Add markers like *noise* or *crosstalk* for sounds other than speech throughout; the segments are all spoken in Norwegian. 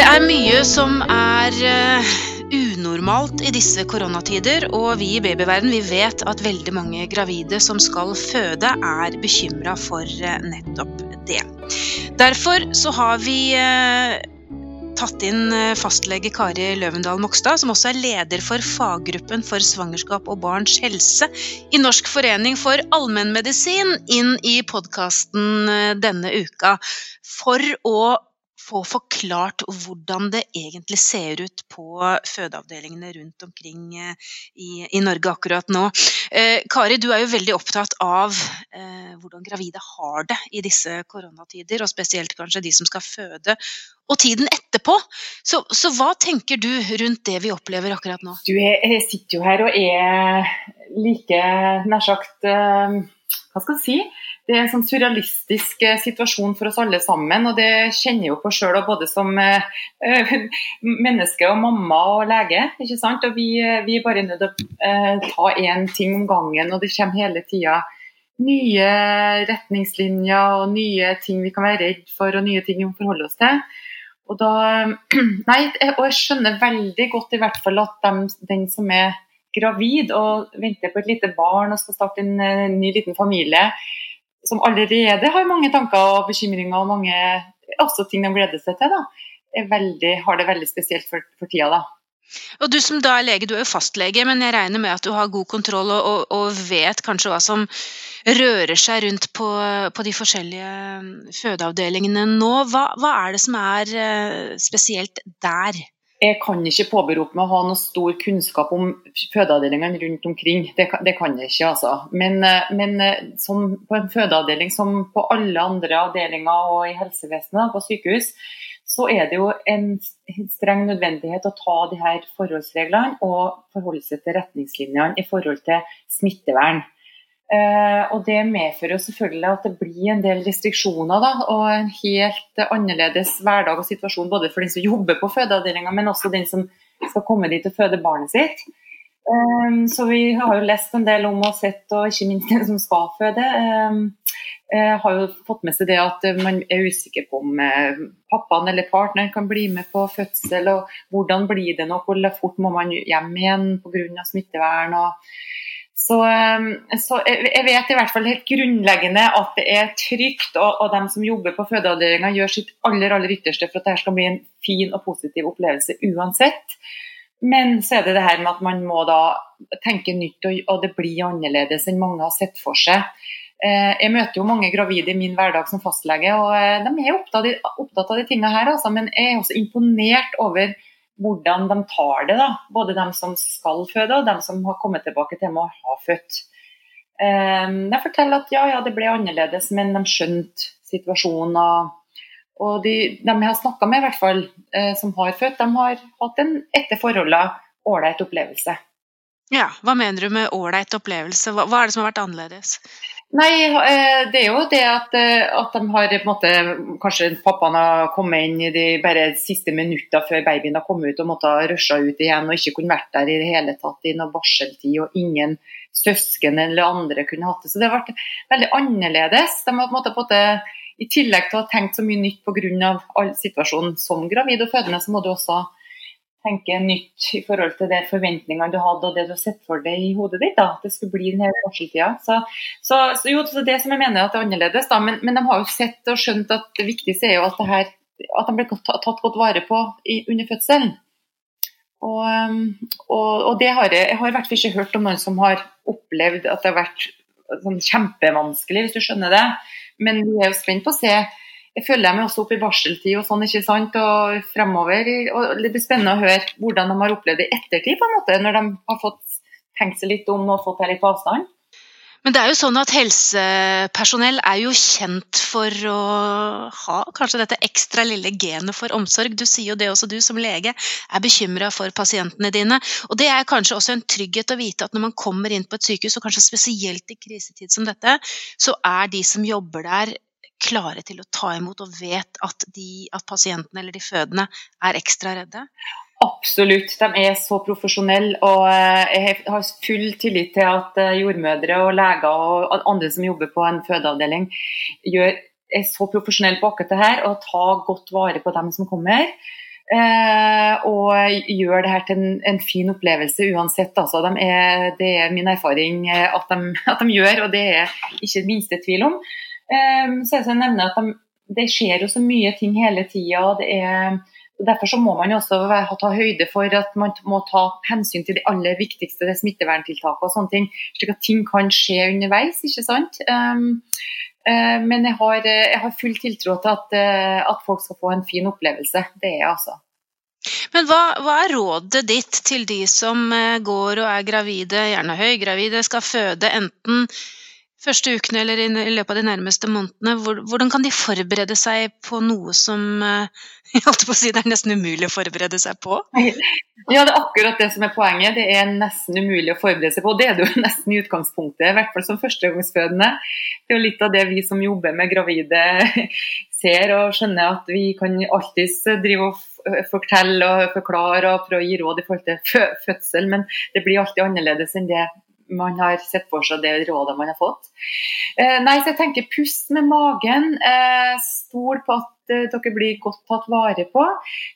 Det er mye som er uh, unormalt i disse koronatider, og vi i babyverden vi vet at veldig mange gravide som skal føde, er bekymra for uh, nettopp det. Derfor så har vi uh, tatt inn fastlege Kari Løvendal Mokstad, som også er leder for faggruppen for svangerskap og barns helse i Norsk forening for allmennmedisin, inn i podkasten denne uka for å få forklart hvordan det egentlig ser ut på fødeavdelingene rundt omkring eh, i, i Norge akkurat nå. Eh, Kari, du er jo veldig opptatt av eh, hvordan gravide har det i disse koronatider, og spesielt kanskje de som skal føde, og tiden etterpå. Så, så hva tenker du rundt det vi opplever akkurat nå? Du, jeg sitter jo her og er like nær sagt eh, Hva skal jeg si? Det er en sånn surrealistisk eh, situasjon for oss alle sammen. og Det kjenner jo på sjøl, både som uh, *laughs* menneske og mamma og lege. ikke sant? Og Vi, vi er bare nødt til å ta én ting om gangen, og det kommer hele tida nye retningslinjer og nye ting vi kan være redd for, og nye ting vi må forholde oss til. Og, da, *clears throat* nei, og jeg skjønner veldig godt i hvert fall at dem, den som er gravid og venter på et lite barn og skal starte en ny liten familie, som allerede har mange tanker og bekymringer og mange også ting de gleder seg til, da, veldig, har det veldig spesielt for, for tida. da. Og Du som da er lege, du er jo fastlege, men jeg regner med at du har god kontroll og, og, og vet kanskje hva som rører seg rundt på, på de forskjellige fødeavdelingene nå. Hva, hva, er det som er eh, spesielt der? Jeg kan ikke påberope meg å ha noe stor kunnskap om fødeavdelingene rundt omkring. Det, det kan jeg ikke, altså. Men, eh, men som, på en fødeavdeling som på alle andre avdelinger og i helsevesenet, på sykehus, så er det jo en streng nødvendighet å ta de her forholdsreglene og forholde seg til retningslinjene i forhold til smittevern. Uh, og Det medfører selvfølgelig at det blir en del restriksjoner da, og en helt annerledes hverdag og situasjon både for den som jobber på fødeavdelinga, men også den som skal komme dit og føde barnet sitt. Um, så Vi har jo lest en del om og sett, og ikke minst den som skal føde. Um, uh, har jo fått med seg det at man er usikker på om uh, pappaen eller partneren kan bli med på fødsel. og Hvordan blir det nå, hvor fort må man hjem igjen pga. smittevern. og så, ehm, så, jeg vet i hvert fall helt grunnleggende at det er trygt, og, og de som jobber på fødeavdelinga gjør sitt aller aller ytterste for at dette skal bli en fin og positiv opplevelse uansett. Men så er det det her med at man må da tenke nytt, og, og det blir annerledes enn mange har sett for seg. Eh, jeg møter jo mange gravide i min hverdag som fastlege, og eh, de er opptatt, opptatt av de tingene her. Altså, men jeg er også imponert over hvordan de tar det. da, Både de som skal føde og de som har kommet tilbake til med å ha født. Ehm, de forteller at ja, ja, det ble annerledes, men de skjønte situasjonen. Og de, de jeg har snakka med, i hvert fall, eh, som har født, de har hatt en etter forholdene ålreit opplevelse. Ja, Hva mener du med ålreit opplevelse? Hva, hva er det som har vært annerledes? Nei, eh, det er jo det at, eh, at de har på en måte, Kanskje pappaen har kommet inn i de bare siste minutter før babyen har kommet ut og måtte ha rusha ut igjen og ikke kunne vært der i det hele tatt i noe barseltid. Og ingen søsken eller andre kunne hatt det. Så det har vært veldig annerledes. De har på en måte, fått det I tillegg til å ha tenkt så mye nytt pga. situasjonen som gravid og fødende, så må du også tenke nytt i forhold til de forventningene du hadde og det du har sett for deg i hodet ditt. da, At det skulle bli denne hele Så, så, så, jo, så det som jeg mener at det er annerledes, da, men, men, de har jo sett og skjønt at det viktigste er jo at, det her, at de blir tatt godt vare på i, under fødselen. Og, um, og, og, det har jeg, jeg har i hvert fall ikke hørt om noen som har opplevd at det har vært sånn kjempevanskelig, hvis du skjønner det. Men vi er jo spent på å se jeg følger dem også opp i barseltid og sånn, ikke sant, og fremover. og Det blir spennende å høre hvordan de har opplevd det i ettertid, på en måte, når de har fått tenkt seg litt om og fått her litt avstand. Men det er jo sånn at helsepersonell er jo kjent for å ha kanskje dette ekstra lille genet for omsorg. Du sier jo det også, du som lege er bekymra for pasientene dine. Og det er kanskje også en trygghet å vite at når man kommer inn på et sykehus, og kanskje spesielt i krisetid som dette, så er de som jobber der klare til å ta imot og vet at, de, at pasientene eller de fødende er ekstra redde? Absolutt, de er så profesjonelle. Og eh, jeg har full tillit til at eh, jordmødre og leger og andre som jobber på en fødeavdeling, gjør, er så profesjonelle på akkurat det her og tar godt vare på dem som kommer. Eh, og gjør det her til en, en fin opplevelse uansett. Altså, de er, det er min erfaring at de, *laughs* at de, gjør, og det er ikke minste tvil om. Eh, så jeg nevner nevne at de, det skjer jo så mye ting hele tida. Derfor så må man også ta høyde for at man må ta hensyn til de aller viktigste smitteverntiltakene og sånne ting, slik at ting kan skje underveis. ikke sant? Um, uh, men jeg har, jeg har, full tiltro til at, uh, at, folk skal få en fin opplevelse. Det er jeg altså. Men hva, hva, er rådet ditt til de som går og er gravide, gjerne høygravide, skal føde enten første ukene eller i løpet av de nærmeste månedene, hvordan kan de forberede seg på noe som eh, *laughs* jeg holdt på å si, det er nesten umulig å forberede seg på? *laughs* Ja, det er akkurat det som er poenget. Det er nesten umulig å forberede seg på. Det er det jo *laughs* nesten i utgangspunktet, i hvert fall som førstegangsfødende. Det er jo litt av det vi som jobber med gravide ser og skjønner at vi kan alltids drive og fortelle og forklare og prøve å gi råd i forhold til fødsel, men det blir alltid annerledes enn det man har sett for seg det rådet man har fått. Eh, nei, så jeg tenker pust med magen. Eh, stol på at eh, dere blir godt tatt vare på.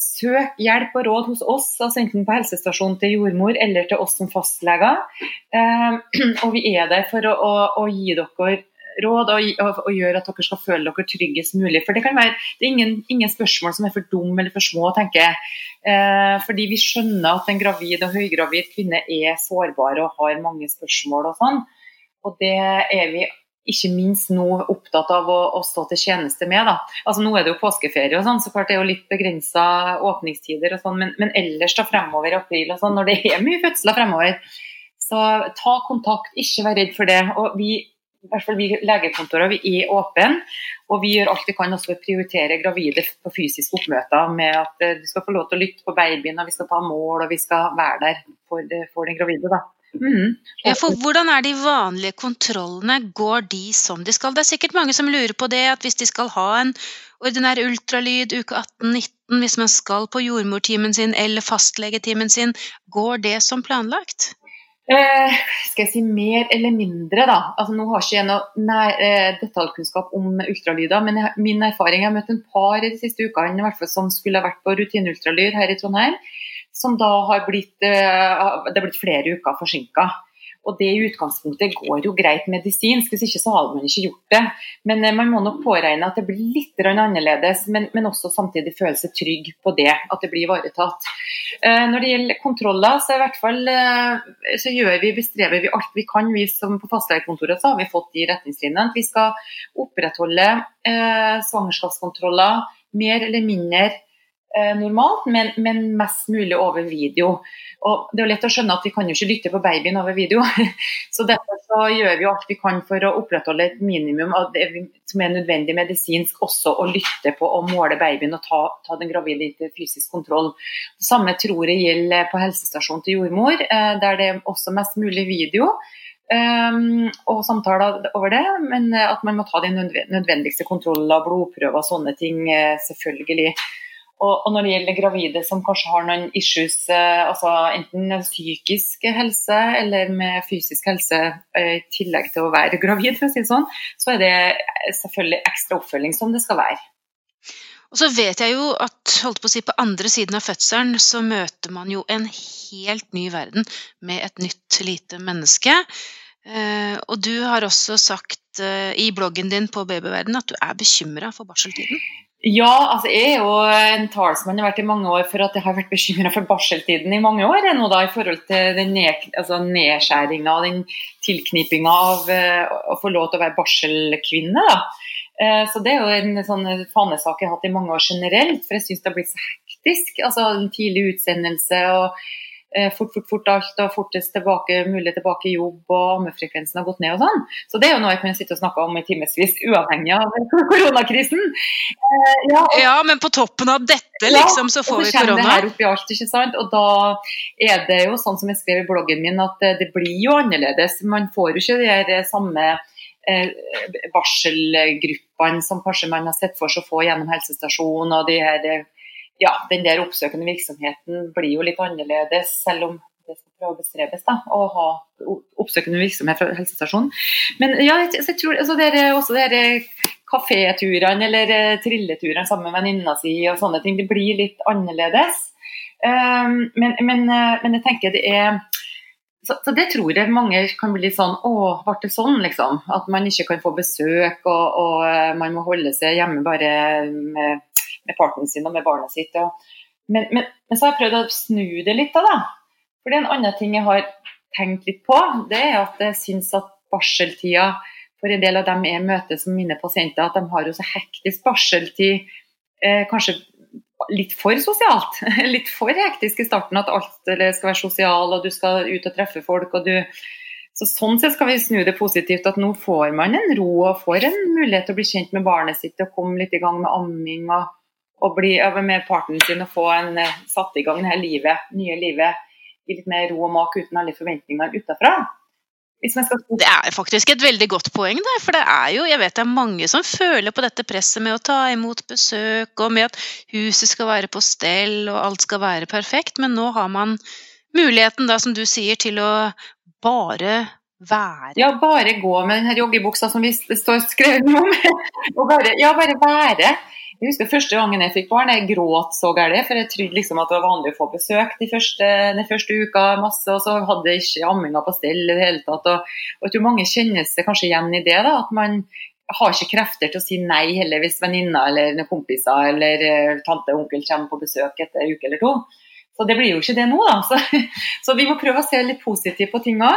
Søk hjelp og råd hos oss, altså enten på helsestasjonen til jordmor eller til oss som fastleger. *clears throat* Og vi er der for å, å, å gi dere råd og, og, og, gjøre at dere skal føle dere tryggest mulig. For Det kan være, det er ingen, ingen spørsmål som er for dumme eller for små, tenker jeg. Eh, fordi vi skjønner at en gravid og høygravid kvinne er sårbar og har mange spørsmål og sånn. Og det er vi ikke minst nå opptatt av å, å stå til tjeneste med. Da. Altså Nå er det jo påskeferie og sånn, så klart det er jo litt begrensa åpningstider og sånn, men, men, ellers da fremover i april og sånn, når det er mye fødsler fremover, så ta kontakt, ikke vær redd for det. Og vi i hvert fall vi legekontorer vi er åpne, og vi gjør alt vi kan også for å prioritere gravide på fysiske oppmøter med at du skal få lov til å lytte på babyen, og vi skal ta mål og vi skal være der for, eh, for den gravide. da. Mm. Ja, for Hvordan er de vanlige kontrollene? Går de som de skal? Det er sikkert mange som lurer på det, at hvis de skal ha en ordinær ultralyd uke 18-19, hvis man skal på jordmortimen sin eller fastlegetimen sin, går det som planlagt? Eh, skal jeg si mer eller mindre, da. Altså, nå har ikke jeg noe eh, detaljkunnskap om ultralyder, men jeg, min erfaring Jeg har møtt en par de siste ukene hvert fall, som skulle vært på rutineultralyd her i Trondheim, som da har blitt, eh, det har blitt flere uker forsinka. Og det i utgangspunktet går jo greit medisinsk, hvis ikke så hadde man ikke gjort det. Men eh, man må nok påregne at det blir litt annerledes, men, men også samtidig føle seg trygg på det, at det blir ivaretatt. Eh, når det gjelder kontroller, så, i hvert fall, eh, så gjør vi, bestreber vi alt vi kan. Vi som på fastlegekontoret har vi fått de retningslinjene. Vi skal opprettholde eh, svangerskapskontroller mer eller mindre normalt, men, men, mest mulig over video. Og Det er jo lett å skjønne at vi kan jo ikke lytte på babyen over video. *laughs* Så Derfor så gjør vi alt vi kan for å opprettholde et minimum av det som er nødvendig medisinsk, også å lytte på og måle babyen og ta, ta den gravide til fysisk kontroll. Det samme tror jeg gjelder på helsestasjonen til jordmor, eh, der det er også mest mulig video. Um, og samtaler over det, men at man må ta de nødvendigste kontroller, blodprøver og sånne ting, selvfølgelig. Og, og, når det gjelder gravide som kanskje har noen issues, eh, altså enten psykisk helse eller med fysisk helse eh, i tillegg til å være *laughs* gravid, for å si det sånn, så er det selvfølgelig ekstra oppfølging som det skal være. Og så vet jeg jo at holdt på å si, på andre siden av fødselen så møter man jo en helt ny verden med et nytt lite menneske. Eh, og du har også sagt i bloggen din på Babyverden at du er bekymra for barseltiden? Ja, altså jeg er jo en talsmann jeg har vært i mange år for at jeg har vært bekymra for barseltiden i mange år. Nå da, I forhold til den ned, altså nedskjæringa og den tilknipinga av uh, å få lov til å være barselkvinne. da. Så Det er jo en sånn fanesak jeg har hatt i mange år generelt, for jeg syns det har blitt så hektisk. altså en Tidlig utsendelse og Eh, fort, fort, fort alt og fortest tilbake, mulig tilbake i jobb, og ammefrekvensen har gått ned og sånn. Så det er jo noe jeg kan sitte og snakke om i timevis, uavhengig av *laughs* koronakrisen. Eh, ja, og, ja, men på toppen av dette, liksom, så får vi korona. Og så kommer det her oppi alt, ikke sant. Og da er det jo sånn som jeg skrev i bloggen min, at det, det blir jo annerledes. Man får jo ikke de her samme eh, barselgruppene som kanskje man har sett for seg å få gjennom helsestasjonen og de her ja, den der oppsøkende virksomheten blir jo litt annerledes, selv om det skal prøve å bestrebes. da, Å ha oppsøkende virksomhet fra helsestasjonen. Men ja, jeg, tror altså, det er også det kaféturene eller eh, trilleturene sammen med venninna si og sånne ting. Det blir litt annerledes. Um, men, men, eh, men, jeg tenker det er så, så, det tror jeg mange kan bli sånn Å, ble det sånn, liksom? At man ikke kan få besøk, og, og eh, man må holde seg hjemme bare med, med partneren sin og med barnet sitt. Og, men, men, men, så har jeg prøvd å snu det litt, da. For det er en annen ting jeg har tenkt litt på. Det er at jeg syns at barseltida for en del av dem jeg møter som mine pasienter, at de har jo så hektisk barseltid. Eh, kanskje litt for sosialt. *laughs* Litt for hektisk i starten at alt skal være sosial, og du skal ut og treffe folk. og du så Sånn sett skal vi snu det positivt, at nå får man en ro og får en mulighet til å bli kjent med barnet sitt og komme litt i gang med amming og, og bli med partneren sin og få en, eh, satt i gang det her livet, nye livet i litt mer ro og mak uten alle forventninger utenfra. Det er faktisk et veldig godt poeng, der, for det er jo, jeg vet det er mange som føler på dette presset med å ta imot besøk, og med at huset skal være på stell og alt skal være perfekt, men nå har man muligheten, da, som du sier, til å bare være. Ja, bare gå med den her joggebuksa som vi står skrevet om. *laughs* og bare, ja, bare være. Jeg husker første gangen jeg fikk barn, jeg gråt så gærent. For jeg trodde liksom at det var vanlig å få besøk de første, den første uka, masse, og så hadde jeg ikke amminga på stell i det hele tatt. Og, og, jeg tror mange kjenner seg kanskje igjen i det. da, At man har ikke krefter til å si nei heller hvis venninner eller kompiser eller uh, tante og onkel kommer på besøk etter en uke eller to. Så det blir jo ikke det nå, da. Så, *laughs* så vi må prøve å se litt positivt på tinga.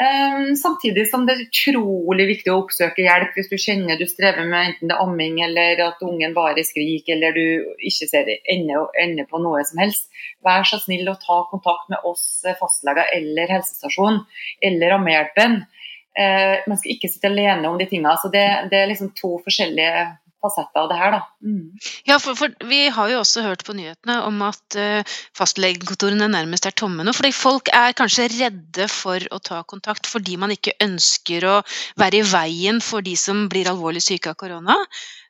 Um, samtidig som det er utrolig viktig å oppsøke hjelp hvis du kjenner du strever med enten det er amming eller at ungen bare skriker eller du ikke ser ende, på noe som helst. Vær så snill å ta kontakt med oss fastleger eller helsestasjon eller Ammehjelpen. Uh, man skal ikke sitte alene om de tingene. Så det, det er liksom to forskjellige fasetter av det her. Da. Mm. Ja, for, for, Vi har jo også hørt på nyhetene om at uh, fastlegekontorene nærmest er tomme nå. fordi Folk er kanskje redde for å ta kontakt fordi man ikke ønsker å være i veien for de som blir alvorlig syke av korona.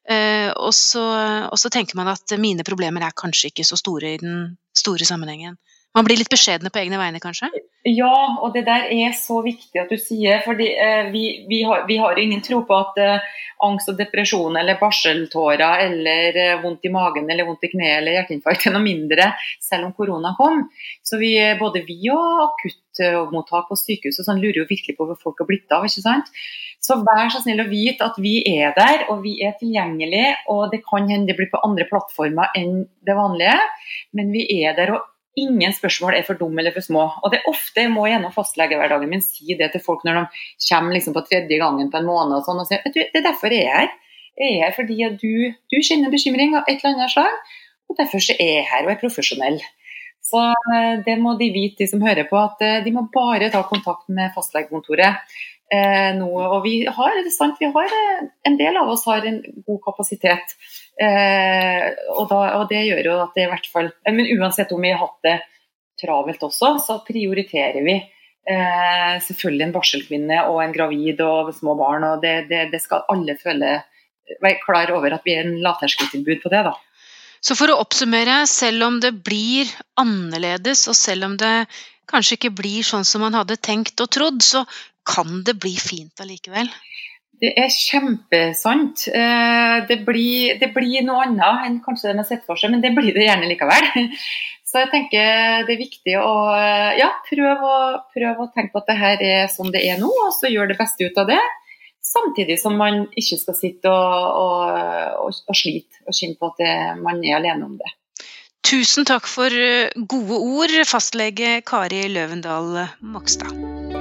Uh, og, så, og så tenker man at mine problemer er kanskje ikke så store i den store sammenhengen. Man blir litt beskjedne på egne vegne, kanskje? Ja, og det der er så viktig at du sier. fordi eh, vi, vi, har, vi, har, ingen tro på at eh, angst og depresjon eller barseltårer eller eh, vondt i magen eller vondt i kneet eller hjerteinfarkt er noe mindre selv om korona kom. Så vi, både vi og akuttmottak på sykehus og sånn lurer jo virkelig på hvor folk har blitt av. ikke sant? Så vær så snill å vite at vi er der og vi er tilgjengelige. Og det kan hende det blir på andre plattformer enn det vanlige, men vi er der. og Ingen spørsmål er for dumme eller for små. Og det er ofte jeg må gjennom fastlegehverdagen min si det til folk når de kommer liksom på tredje gangen på en måned og sånn, og sier det er derfor jeg er her. Jeg er her fordi du, du kjenner bekymring av et eller annet slag, og derfor er jeg her og er profesjonell. Så eh, det må de vite, de som hører på, at eh, de må bare ta kontakt med fastlegekontoret eh, nå. Og vi har, det er sant, vi har, eh, en del av oss har en god kapasitet. Eh, og, da, og, det gjør jo at det i hvert fall Men uansett om vi har hatt det travelt også, så prioriterer vi eh, selvfølgelig en barselkvinne og en gravid og små barn. og Det, det, det skal alle føle være klar over at vi er en lavterskeltilbud på det. da. Så for å oppsummere, selv om det blir annerledes, og selv om det kanskje ikke blir sånn som man hadde tenkt og trodd, så kan det bli fint allikevel? Det er kjempesant. Eh, det blir, det blir, noe annet enn kanskje man har sett for seg, men det blir det gjerne likevel. *laughs* Så jeg tenker det er viktig å ja, prøve, å, prøve å tenke på at det her er sånn det er nå, og så gjøre det beste ut av det. Samtidig som man ikke skal sitte og, og, og, slite og kjenne på at det, man er alene om det. Tusen takk for eh, gode ord, fastlege Kari Løvendal Mokstad.